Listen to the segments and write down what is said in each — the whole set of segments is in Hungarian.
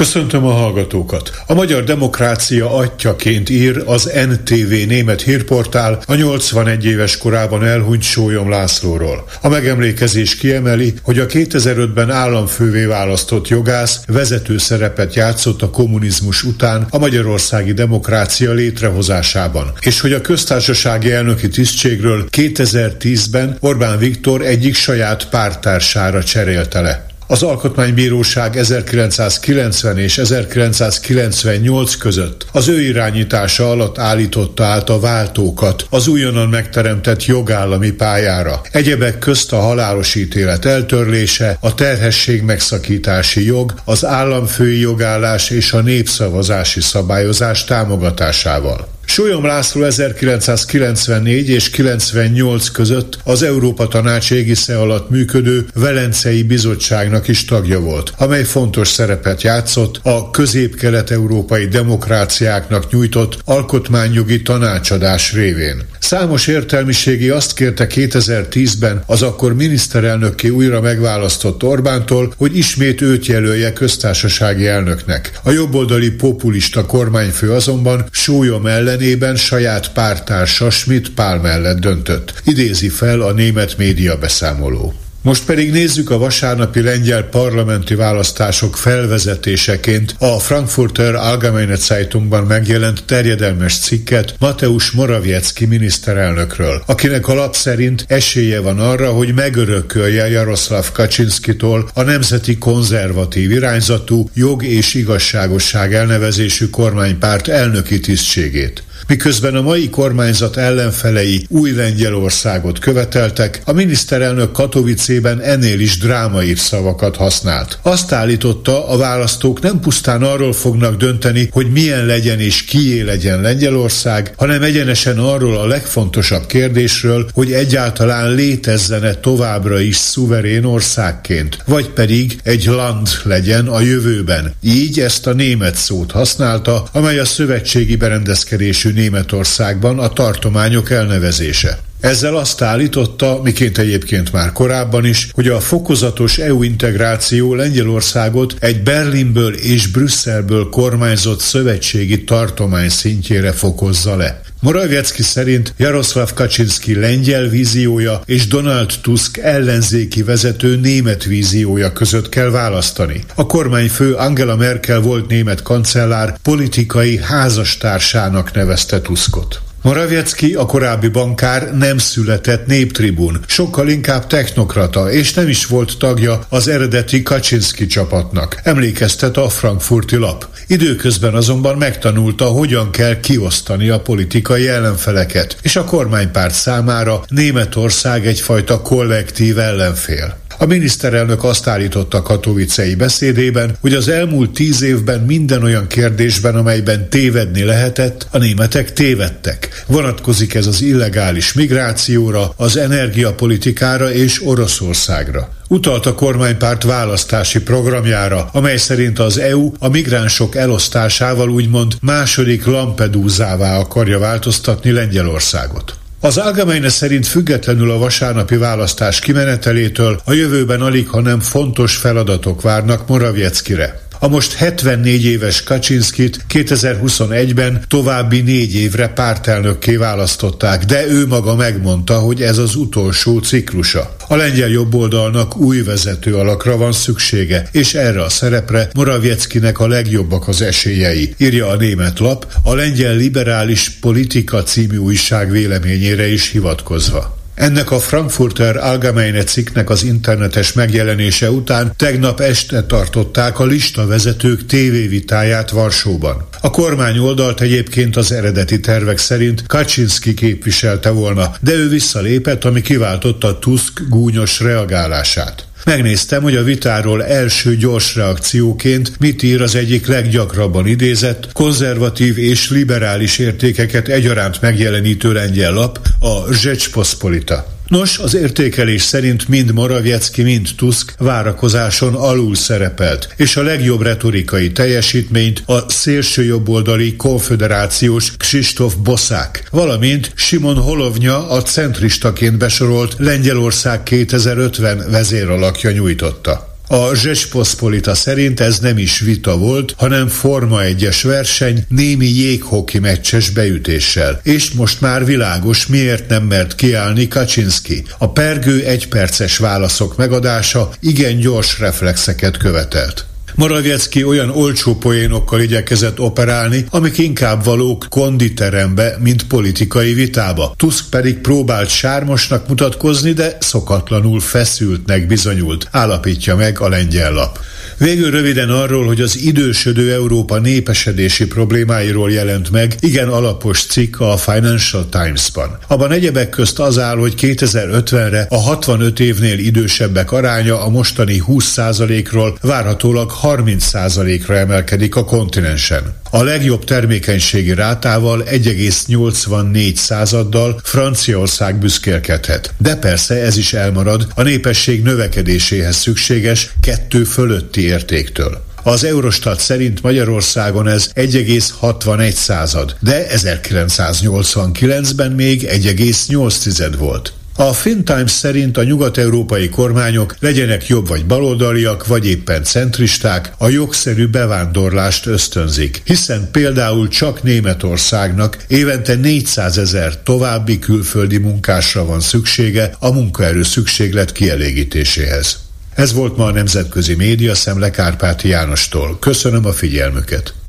Köszöntöm a hallgatókat! A magyar demokrácia atyaként ír az NTV német hírportál a 81 éves korában elhunyt Sólyom Lászlóról. A megemlékezés kiemeli, hogy a 2005-ben államfővé választott jogász vezető szerepet játszott a kommunizmus után a magyarországi demokrácia létrehozásában, és hogy a köztársasági elnöki tisztségről 2010-ben Orbán Viktor egyik saját pártársára cserélte le. Az Alkotmánybíróság 1990 és 1998 között az ő irányítása alatt állította át a váltókat az újonnan megteremtett jogállami pályára. Egyebek közt a halálos ítélet eltörlése, a terhesség megszakítási jog, az államfői jogállás és a népszavazási szabályozás támogatásával. Sólyom László 1994 és 98 között az Európa Tanács égisze alatt működő Velencei Bizottságnak is tagja volt, amely fontos szerepet játszott a közép-kelet-európai demokráciáknak nyújtott alkotmányjogi tanácsadás révén. Számos értelmiségi azt kérte 2010-ben az akkor miniszterelnökké újra megválasztott Orbántól, hogy ismét őt jelölje köztársasági elnöknek. A jobboldali populista kormányfő azonban Sólyom ellen ellenében saját pártársa Schmidt Pál mellett döntött, idézi fel a német média beszámoló. Most pedig nézzük a vasárnapi lengyel parlamenti választások felvezetéseként a Frankfurter Allgemeine Zeitungban megjelent terjedelmes cikket Mateusz Morawiecki miniszterelnökről, akinek a lap szerint esélye van arra, hogy megörökölje Jaroszláv Kaczynszkitól a nemzeti konzervatív irányzatú jog és igazságosság elnevezésű kormánypárt elnöki tisztségét. Miközben a mai kormányzat ellenfelei új Lengyelországot követeltek, a miniszterelnök Katowicében ennél is drámai szavakat használt. Azt állította, a választók nem pusztán arról fognak dönteni, hogy milyen legyen és kié legyen Lengyelország, hanem egyenesen arról a legfontosabb kérdésről, hogy egyáltalán létezzene továbbra is szuverén országként, vagy pedig egy land legyen a jövőben. Így ezt a német szót használta, amely a szövetségi berendezkedésű Németországban a tartományok elnevezése. Ezzel azt állította, miként egyébként már korábban is, hogy a fokozatos EU integráció Lengyelországot egy Berlinből és Brüsszelből kormányzott szövetségi tartomány szintjére fokozza le. Morawiecki szerint Jaroszláv Kaczynski lengyel víziója és Donald Tusk ellenzéki vezető német víziója között kell választani. A kormányfő Angela Merkel volt német kancellár politikai házastársának nevezte Tuskot. Morawiecki, a korábbi bankár nem született néptribun, sokkal inkább technokrata, és nem is volt tagja az eredeti Kaczynski csapatnak, emlékeztet a frankfurti lap. Időközben azonban megtanulta, hogyan kell kiosztani a politikai ellenfeleket, és a kormánypárt számára Németország egyfajta kollektív ellenfél. A miniszterelnök azt állította katovicei beszédében, hogy az elmúlt tíz évben minden olyan kérdésben, amelyben tévedni lehetett, a németek tévedtek. Vonatkozik ez az illegális migrációra, az energiapolitikára és Oroszországra. Utalt a kormánypárt választási programjára, amely szerint az EU a migránsok elosztásával úgymond második Lampedúzává akarja változtatni Lengyelországot. Az Algemeine szerint függetlenül a vasárnapi választás kimenetelétől a jövőben alig, hanem fontos feladatok várnak Moravieckire. A most 74 éves Kaczynskit 2021-ben további négy évre pártelnökké választották, de ő maga megmondta, hogy ez az utolsó ciklusa. A lengyel jobboldalnak új vezető alakra van szüksége, és erre a szerepre Morawieckinek a legjobbak az esélyei, írja a német lap, a lengyel liberális politika című újság véleményére is hivatkozva. Ennek a Frankfurter Allgemeine cikknek az internetes megjelenése után tegnap este tartották a lista vezetők tévévitáját Varsóban. A kormány oldalt egyébként az eredeti tervek szerint Kaczynski képviselte volna, de ő visszalépett, ami kiváltotta Tusk gúnyos reagálását. Megnéztem, hogy a vitáról első gyors reakcióként mit ír az egyik leggyakrabban idézett, konzervatív és liberális értékeket egyaránt megjelenítő lengyel lap, a Zsecsposzpolita. Nos, az értékelés szerint mind Moraviecki, mind Tusk várakozáson alul szerepelt, és a legjobb retorikai teljesítményt a szélsőjobboldali konfederációs Krzysztof Boszák, valamint Simon Holovnya a centristaként besorolt Lengyelország 2050 vezéralakja nyújtotta. A Zsesposzpolita szerint ez nem is vita volt, hanem Forma egyes verseny némi jéghoki meccses beütéssel. És most már világos, miért nem mert kiállni Kaczynski. A pergő egyperces válaszok megadása igen gyors reflexeket követelt. Moraviecki olyan olcsó poénokkal igyekezett operálni, amik inkább valók konditerembe, mint politikai vitába. Tusk pedig próbált sármosnak mutatkozni, de szokatlanul feszültnek bizonyult, állapítja meg a lengyel lap. Végül röviden arról, hogy az idősödő Európa népesedési problémáiról jelent meg igen alapos cikk a Financial Times-ban. Abban egyebek közt az áll, hogy 2050-re a 65 évnél idősebbek aránya a mostani 20%-ról várhatólag 30%-ra emelkedik a kontinensen. A legjobb termékenységi rátával 1,84 századdal Franciaország büszkélkedhet. De persze ez is elmarad a népesség növekedéséhez szükséges kettő fölötti értéktől. Az Eurostat szerint Magyarországon ez 1,61 század, de 1989-ben még 1,8 volt. A Fin Times szerint a nyugat-európai kormányok legyenek jobb vagy baloldaliak, vagy éppen centristák, a jogszerű bevándorlást ösztönzik, hiszen például csak Németországnak évente 400 ezer további külföldi munkásra van szüksége a munkaerő szükséglet kielégítéséhez. Ez volt ma a Nemzetközi Média Szemle Kárpáti Jánostól. Köszönöm a figyelmüket!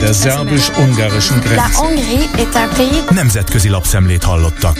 Der szerbus-ungarischen Grenze. Nemzetközi lapszemlét hallottak.